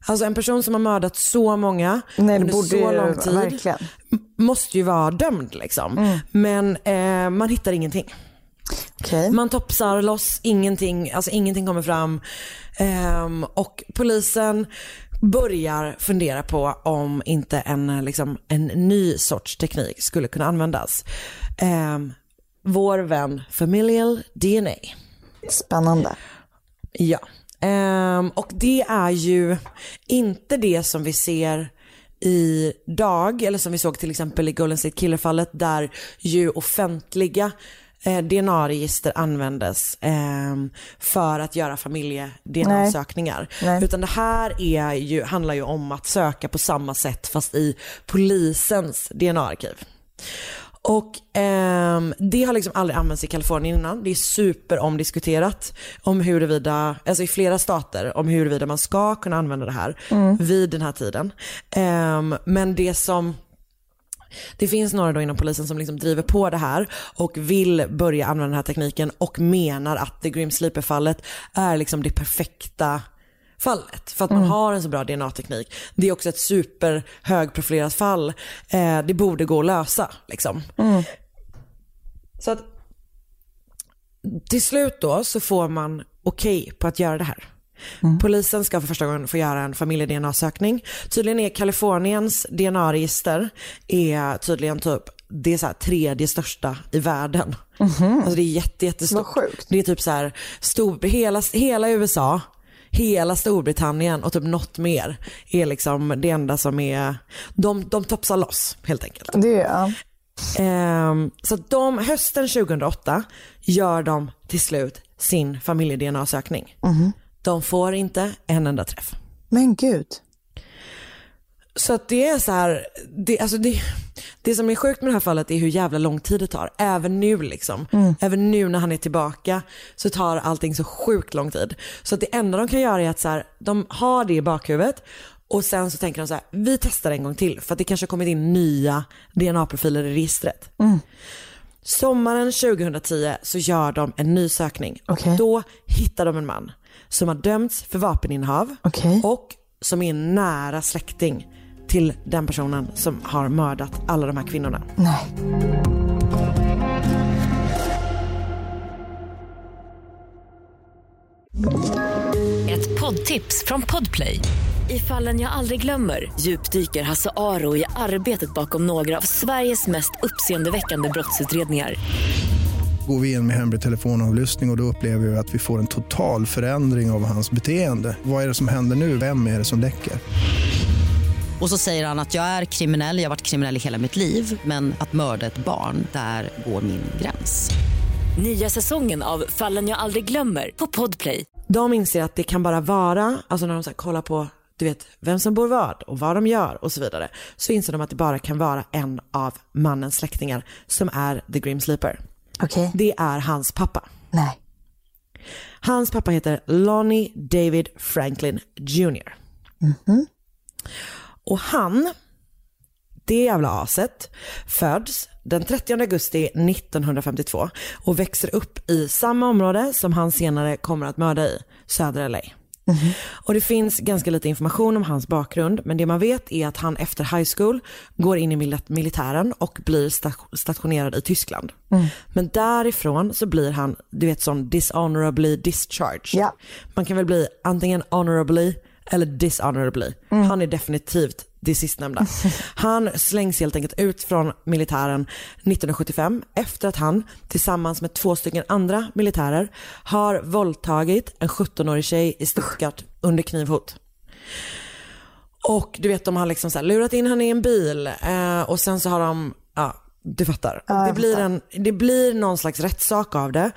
Alltså en person som har mördat så många Nej under så lång tid verkligen. måste ju vara dömd liksom. Mm. Men eh, man hittar ingenting. Okej. Man topsar loss, ingenting, alltså ingenting kommer fram. Ehm, och polisen börjar fundera på om inte en, eh, liksom, en ny sorts teknik skulle kunna användas. Ehm, vår vän familial DNA. Spännande. Ja. Ehm, och det är ju inte det som vi ser idag, eller som vi såg till exempel i Golden State Killer-fallet, där ju offentliga eh, DNA-register användes ehm, för att göra familje-DNA-sökningar. Utan det här är ju, handlar ju om att söka på samma sätt fast i polisens DNA-arkiv. Och ehm, det har liksom aldrig använts i Kalifornien innan. Det är superomdiskuterat om huruvida, alltså i flera stater, om huruvida man ska kunna använda det här vid den här tiden. Ehm, men det som Det finns några då inom polisen som liksom driver på det här och vill börja använda den här tekniken och menar att the Grim Sleeper-fallet är liksom det perfekta fallet. För att man har en så bra DNA-teknik. Det är också ett superhögprofilerat fall. Eh, det borde gå att lösa. Liksom. Så att till slut då så får man okej på att göra det här. Polisen ska för första gången få göra en familje-DNA-sökning. Tydligen är Kaliforniens DNA-register är tydligen typ det är så tredje största i världen. Alltså det är jätte, jättestort. Det är typ så här, stor, hela, hela USA, hela Storbritannien och typ något mer är liksom det enda som är, de, de topsar loss helt enkelt. Det, ja. Ehm, så de, hösten 2008 gör de till slut sin familje-DNA-sökning. De får inte en enda träff. Men gud. Så att det är så här, det, alltså det, det som är sjukt med det här fallet är hur jävla lång tid det tar. Även nu liksom. Även nu när han är tillbaka så tar allting så sjukt lång tid. Så att det enda de kan göra är att så här, de har det i bakhuvudet och sen så tänker de så här, vi testar en gång till för att det kanske har kommit in nya DNA-profiler i registret. Sommaren 2010 så gör de en ny sökning Okej. och då hittar de en man som har dömts för vapeninnehav Okej. och som är nära släkting till den personen som har mördat alla de här kvinnorna. Nej. Ett poddtips från Podplay. I fallen jag aldrig glömmer djupdyker Hasse Aro i arbetet bakom några av Sveriges mest uppseendeväckande brottsutredningar. Går vi in med hemlig telefonavlyssning och, och då upplever vi att vi får en total förändring av hans beteende. Vad är det som händer nu? Vem är det som läcker? Och så säger han att jag är kriminell, jag har varit kriminell i hela mitt liv men att mörda ett barn, där går min gräns. Nya säsongen av Fallen jag aldrig glömmer på Podplay. De inser att det kan bara vara, alltså när de så här kollar på du vet, vem som bor vad och vad de gör och så vidare, så inser de att det bara kan vara en av mannens släktingar som är the Grim Sleeper. Okej. Det är hans pappa. Nej. Hans pappa heter Lonnie David Franklin Jr. Och han, det jävla aset, föds den 30 augusti 1952 och växer upp i samma område som han senare kommer att mörda i, södra LA. Och det finns ganska lite information om hans bakgrund men det man vet är att han efter high school går in i mil- militären och blir sta- stationerad i Tyskland. Men därifrån så blir han, du vet sån dishonorably discharged. Ja. Man kan väl bli antingen honorably eller dishonorably. Han är definitivt det sistnämnda. [LAUGHS] Han slängs helt enkelt ut från militären 1975 efter att han tillsammans med två stycken andra militärer har våldtagit en 17-årig tjej i Stuttgart under knivhot. Och du vet de har liksom så lurat in henne i en bil eh, och sen så har de, ja du fattar. Ja, det, blir fattar. en, det blir någon slags rättssak av det.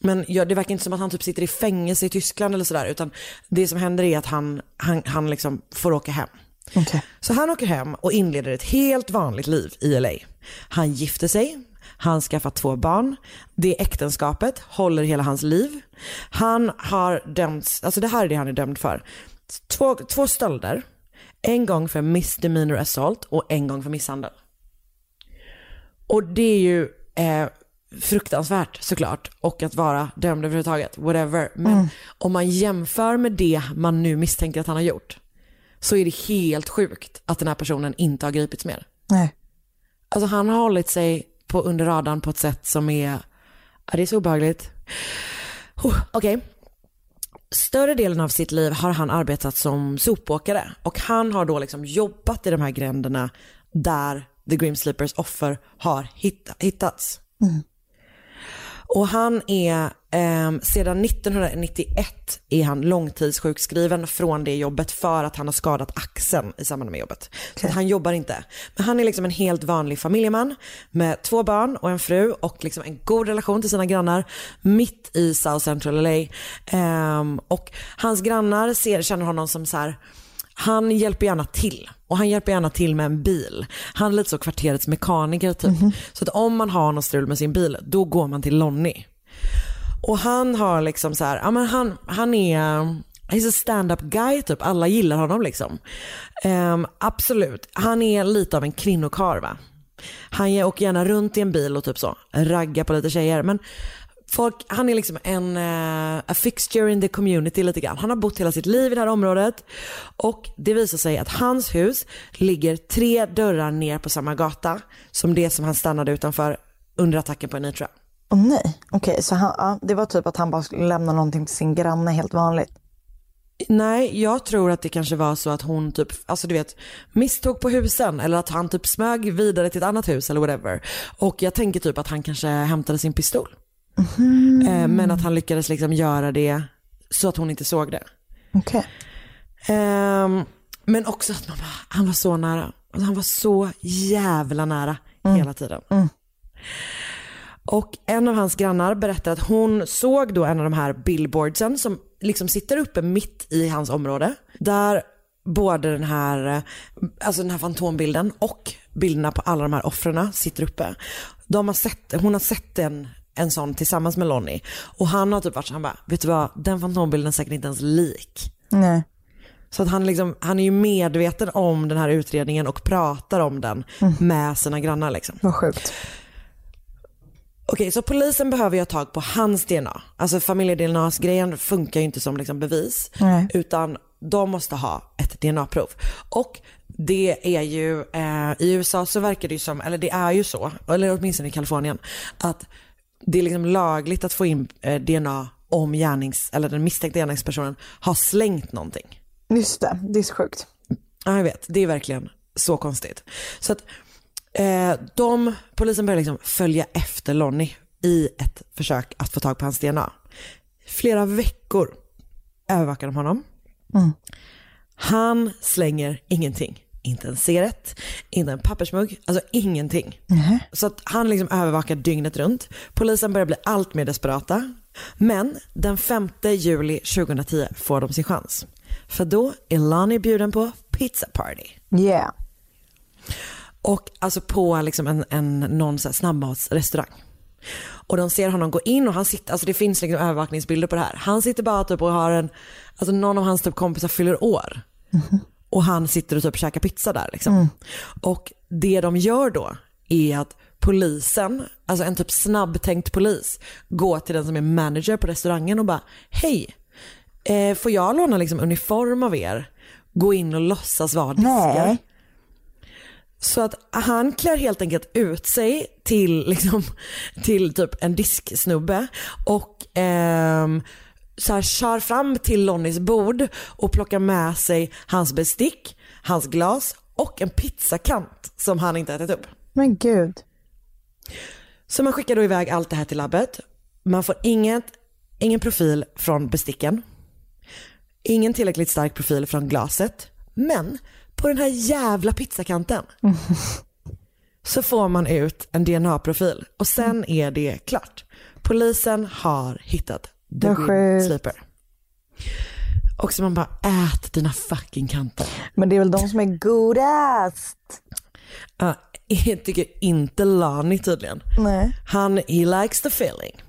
Men ja, det verkar inte som att han typ sitter i fängelse i Tyskland eller sådär utan det som händer är att han, han, han liksom får åka hem. Okej. Så han åker hem och inleder ett helt vanligt liv i LA. Han gifter sig, han skaffar två barn, det äktenskapet håller hela hans liv. Han har dömts, alltså det här är det han är dömd för. Två, två stölder, en gång för misdemeanor assault och en gång för misshandel. Och det är ju eh, fruktansvärt såklart och att vara dömd överhuvudtaget, whatever. Men om man jämför med det man nu misstänker att han har gjort så är det helt sjukt att den här personen inte har gripits mer. Nej. Alltså han har hållit sig på under radarn på ett sätt som är, ja, det är så obehagligt. Oh, Okej. Större delen av sitt liv har han arbetat som sopåkare och han har då liksom jobbat i de här gränderna där The Grim Sleepers offer har hitta, hittats. Och han är, ehm, sedan 1991 är han långtidssjukskriven från det jobbet för att han har skadat axeln i samband med jobbet. Så att han jobbar inte. Men han är liksom en helt vanlig familjeman med två barn och en fru och liksom en god relation till sina grannar mitt i South Central LA. Ehm, och hans grannar ser, känner honom som så här han hjälper gärna till och han hjälper gärna till med en bil. Han är lite så kvarterets mekaniker typ. Så att om man har något strul med sin bil, då går man till Lonnie. Och han har liksom så här, ja men han, han är, he's a stand-up guy typ. Alla gillar honom liksom. Ehm, absolut, han är lite av en kvinnokarl va. Han åker gärna runt i en bil och typ så, raggar på lite tjejer. Men folk, han är liksom en uh, a fixture in the community lite grann. Han har bott hela sitt liv i det här området och det visar sig att hans hus ligger tre dörrar ner på samma gata som det som han stannade utanför under attacken på Anitra. Åh oh, nej, okej okay, så han, ja, det var typ att han bara skulle lämna någonting till sin granne helt vanligt. Nej, jag tror att det kanske var så att hon typ, alltså du vet, misstog på husen eller att han typ smög vidare till ett annat hus eller whatever. Och jag tänker typ att han kanske hämtade sin pistol. Mm. Men att han lyckades liksom göra det så att hon inte såg det. Okay. Um, men också att man bara, han var så nära. Alltså han var så jävla nära mm. hela tiden. Mm. Och en av hans grannar berättar att hon såg då en av de här billboardsen som liksom sitter uppe mitt i hans område. Där både den här, alltså den här fantombilden och bilderna på alla de här offren sitter uppe. De har sett, hon har sett en, en sån tillsammans med Lonnie. Och han har typ varit så han bara, vet du vad, den fantombilden är säkert inte ens lik. Nej. Så att han, liksom, han är ju medveten om den här utredningen och pratar om den mm. med sina grannar. Liksom. Vad sjukt. Okej, så polisen behöver ju ha tag på hans DNA. Alltså familje-DNA-grejen funkar ju inte som liksom bevis. Nej. Utan de måste ha ett DNA-prov. Och det är ju, eh, i USA så verkar det ju som, eller det är ju så, eller åtminstone i Kalifornien, att det är liksom lagligt att få in eh, DNA om gärnings, eller den misstänkta gärningspersonen har slängt någonting. Just det, det är så sjukt. Ja, jag vet. Det är verkligen så konstigt. Så att Eh, de, polisen börjar liksom följa efter Lonnie i ett försök att få tag på hans DNA. Flera veckor övervakar de honom. Mm. Han slänger ingenting. Inte en cigarett, inte en pappersmugg, alltså ingenting. Mm. Så att han liksom övervakar dygnet runt. Polisen börjar bli allt mer desperata. Men den 5 juli 2010 får de sin chans. För då är Lonnie bjuden på pizza party. Yeah. Och alltså på liksom en, en någon så snabbmatsrestaurang. Och de ser honom gå in och han sitter, alltså det finns liksom övervakningsbilder på det här. Han sitter bara typ och har en, alltså någon av hans typ kompisar fyller år. Mm. Och han sitter och typ käkar pizza där liksom. Mm. Och det de gör då är att polisen, alltså en typ snabbtänkt polis, går till den som är manager på restaurangen och bara hej, eh, får jag låna liksom uniform av er? Gå in och låtsas vara diskar. Nej. Så att han klär helt enkelt ut sig till, liksom, till typ en disksnubbe och eh, så här kör fram till Lonnies bord och plockar med sig hans bestick, hans glas och en pizzakant som han inte ätit upp. Men gud. Så man skickar då iväg allt det här till labbet. Man får inget, ingen profil från besticken. Ingen tillräckligt stark profil från glaset. Men på den här jävla pizzakanten [LAUGHS] så får man ut en DNA-profil och sen är det klart. Polisen har hittat the green sleeper. Och så man bara, ät dina fucking kanter. Men det är väl de som är godast? Uh, jag tycker inte Lani tydligen. Nej. Han, he likes the feeling.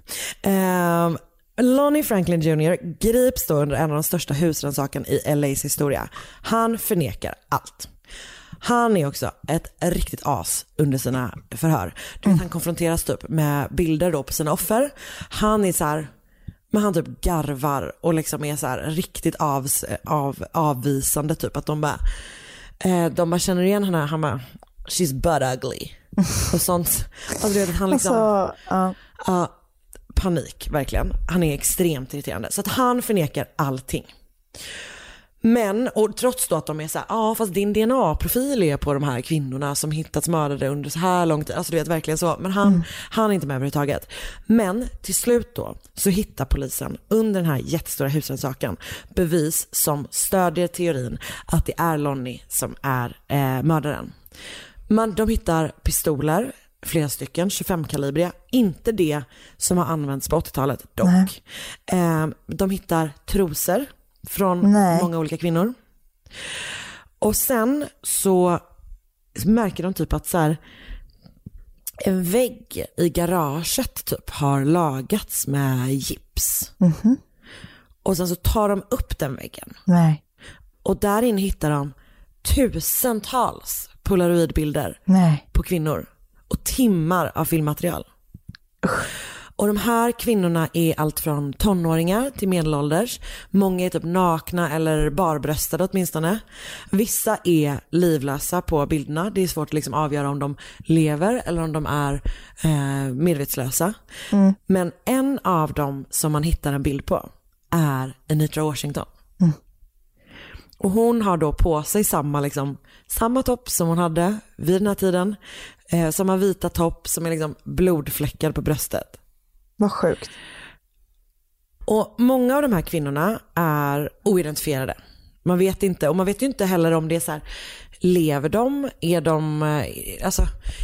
Um, Lonnie Franklin Jr grips då under en av de största husrannsakan i LAs historia. Han förnekar allt. Han är också ett riktigt as under sina förhör. Du vet, han konfronteras typ med bilder då på sina offer. Han är så här, men han typ garvar och liksom är så här riktigt av, av, avvisande typ. Att de bara, eh, de bara känner igen henne, han bara, she's butt ugly. [LAUGHS] Och sånt. Alltså, du vet, han liksom, Alltså, ja. uh, panik verkligen. Han är extremt irriterande. Så att han förnekar allting. Men, och trots då att de är så här, ja ah, fast din DNA-profil är på de här kvinnorna som hittats mördade under så här lång tid. Alltså du vet verkligen så. Men han, mm. han är inte med överhuvudtaget. Men till slut då så hittar polisen under den här jättestora husrannsakan bevis som stödjer teorin att det är Lonnie som är eh, mördaren. Man, de hittar pistoler, flera stycken, 25-kalibriga. Inte det som har använts på 80-talet dock. Eh, de hittar trosor från Nej. många olika kvinnor. Och sen så märker de typ att så här, en vägg i garaget typ har lagats med gips. Mhm. Och sen så tar de upp den väggen. Nej. Och där inne hittar de tusentals polaroidbilder Nej. på kvinnor och timmar av filmmaterial. Och de här kvinnorna är allt från tonåringar till medelålders. Många är typ nakna eller barbröstade åtminstone. Vissa är livlösa på bilderna. Det är svårt att liksom avgöra om de lever eller om de är eh, medvetslösa. Mm. Men en av dem som man hittar en bild på är Anitra Washington. Och hon har då på sig samma, liksom, samma topp som hon hade vid den här tiden. Eh, samma vita topp som är liksom blodfläckad på bröstet. Vad sjukt. Och många av de här kvinnorna är oidentifierade. Man vet inte, och man vet ju inte heller om det är så här, lever de? Är de, eh, alltså,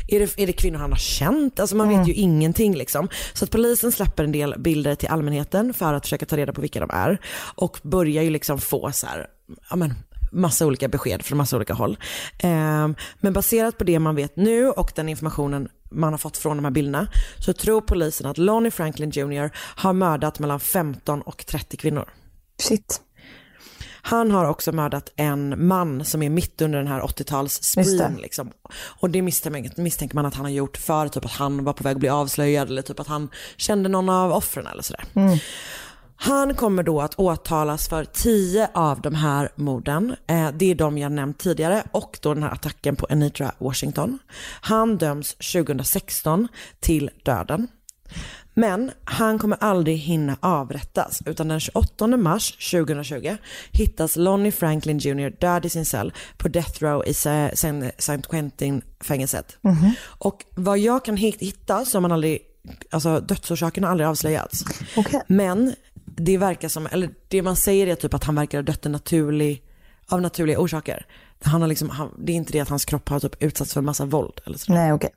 är det, är det kvinnor han har känt? Alltså man vet ju ingenting liksom. Så att polisen släpper en del bilder till allmänheten för att försöka ta reda på vilka de är. Och börjar ju liksom få så här, men massa olika besked från massa olika håll. Ehm, men baserat på det man vet nu och den informationen man har fått från de här bilderna så tror polisen att Lonnie Franklin Jr har mördat mellan 15 och 30 kvinnor. Shit. Han har också mördat en man som är mitt under den här 80-tals Just spreen det. liksom. Och det misstänker, misstänker man att han har gjort för typ att han var på väg att bli avslöjad eller typ att han kände någon av offren eller sådär. Han kommer då att åtalas för 10 av de här morden. Eh, det är de jag nämnt tidigare och då den här attacken på Anitra Washington. Han döms 2016 till döden. Men han kommer aldrig hinna avrättas utan den 28 mars 2020 hittas Lonnie Franklin Jr död i sin cell på Death Row i Sa- San- San Quentin-fängelset. Och vad jag kan hit- hitta har man aldrig, alltså dödsorsaken har aldrig avslöjats. Okej. Men det verkar som, eller det man säger är typ att han verkar ha dött en naturlig, av naturliga orsaker. Han har liksom, han, det är inte det att hans kropp har typ utsatts för en massa våld eller så. Nej, okej.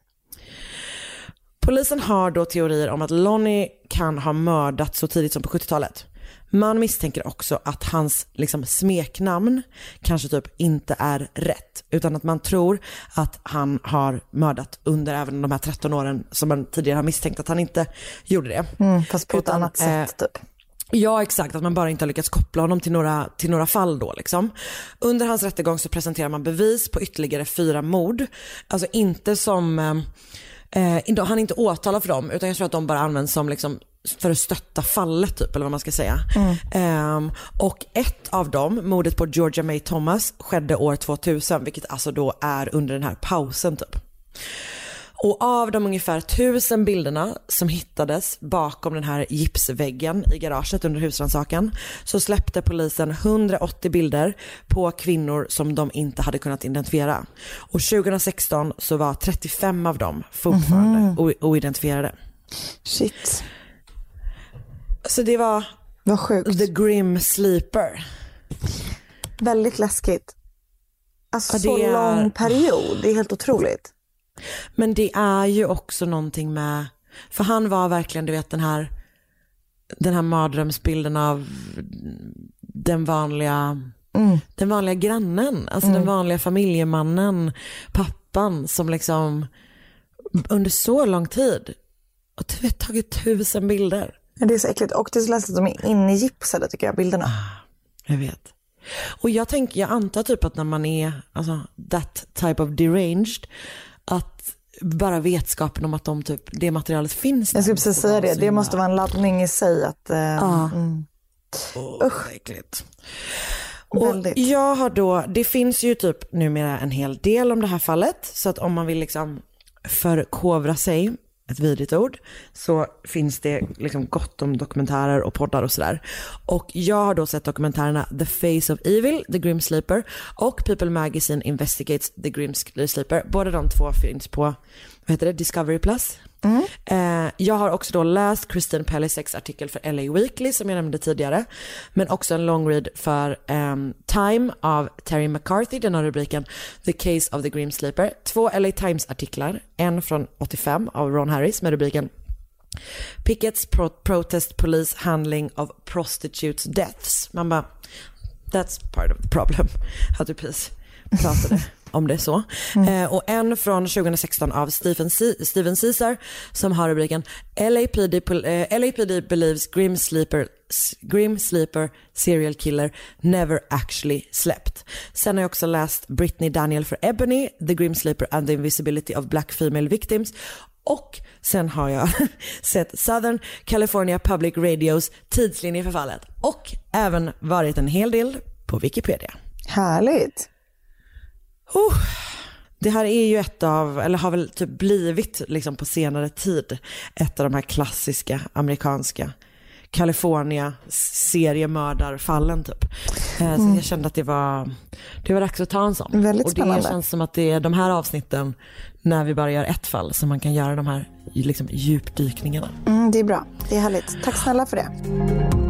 Polisen har då teorier om att Lonnie kan ha mördats så tidigt som på 70-talet. Man misstänker också att hans liksom, smeknamn kanske typ inte är rätt. Utan att man tror att han har mördat under även de här 13 åren som man tidigare har misstänkt att han inte gjorde det. Mm, fast på Utan, ett annat eh, sätt typ. Ja exakt, att man bara inte har lyckats koppla honom till några, till några fall då liksom. Under hans rättegång så presenterar man bevis på ytterligare fyra mord. Alltså inte som, eh, eh, han är inte åtalad för dem utan jag tror att de bara används som liksom för att stötta fallet typ eller vad man ska säga. Ehm, och ett av dem, mordet på Georgia May Thomas, skedde år 2000 vilket alltså då är under den här pausen typ. Och av de ungefär tusen bilderna som hittades bakom den här gipsväggen i garaget under husrannsakan så släppte polisen 180 bilder på kvinnor som de inte hade kunnat identifiera. Och 2016 så var 35 av dem fortfarande o- oidentifierade. Shit. Så det var Vad sjukt. the grim sleeper. Väldigt läskigt. Alltså Ja, så är- lång period. Det är helt otroligt. Men det är ju också någonting med, för han var verkligen du vet den här, den här mardrömsbilden av den vanliga, den vanliga grannen, alltså den vanliga familjemannen, pappan som liksom under så lång tid vet tagit tusen bilder. Det är så äckligt. Och det är så läskigt att de är inne i gipsade tycker jag, bilderna. Jag vet. Och jag tänker, jag antar typ att när man är, alltså that type of deranged, bara vetskapen om att de typ, det materialet finns Jag skulle precis säga det. Det måste vara en laddning i sig. Att, eh, Ja. mm, Usch. vad äckligt. Och Väldigt. jag har då, det finns ju typ numera en hel del om det här fallet. Så att om man vill liksom förkovra sig, ett vidrigt ord, så finns det liksom gott om dokumentärer och poddar och sådär. Och jag har då sett dokumentärerna The Face of Evil, The Grim Sleeper och People Magazine Investigates The Grim Sleeper. Båda de två finns på, vad heter det, Discovery Plus. Mm. Eh, jag har också då läst Christine Pelliseks artikel för LA Weekly som jag nämnde tidigare. Men också en long read för ehm, Time av Terry McCarthy. Den har rubriken The Case of the Grim Sleeper. Två LA Times artiklar. En från 85 av Ron Harris med rubriken Pickets pro protest police handling of prostitutes deaths. Man bara, that's part of the problem. [LAUGHS] Att du precis pratade om det så. Eh, och en från 2016 av Stephen, C- Steven Caesar som har rubriken LAPD, eh, LAPD believes Grim Sleeper Grim Sleeper Serial Killer Never Actually Slept. Sen har jag också läst Britney Daniel för Ebony, The Grim Sleeper and the Invisibility of Black Female Victims och sen har jag [LAUGHS] sett Southern California Public Radios tidslinje för fallet och även varit en hel del på Wikipedia. Härligt. Oh, det här är ju ett av, eller har väl typ blivit liksom på senare tid, ett av de här klassiska amerikanska California seriemördarfallen typ. Mm. Så jag kände att det var, det var dags att ta en sån. Väldigt och det spännande. känns som att det är de här avsnitten när vi bara gör ett fall som man kan göra de här liksom, djupdykningarna. Mm, det är bra. Det är härligt. Tack snälla för det.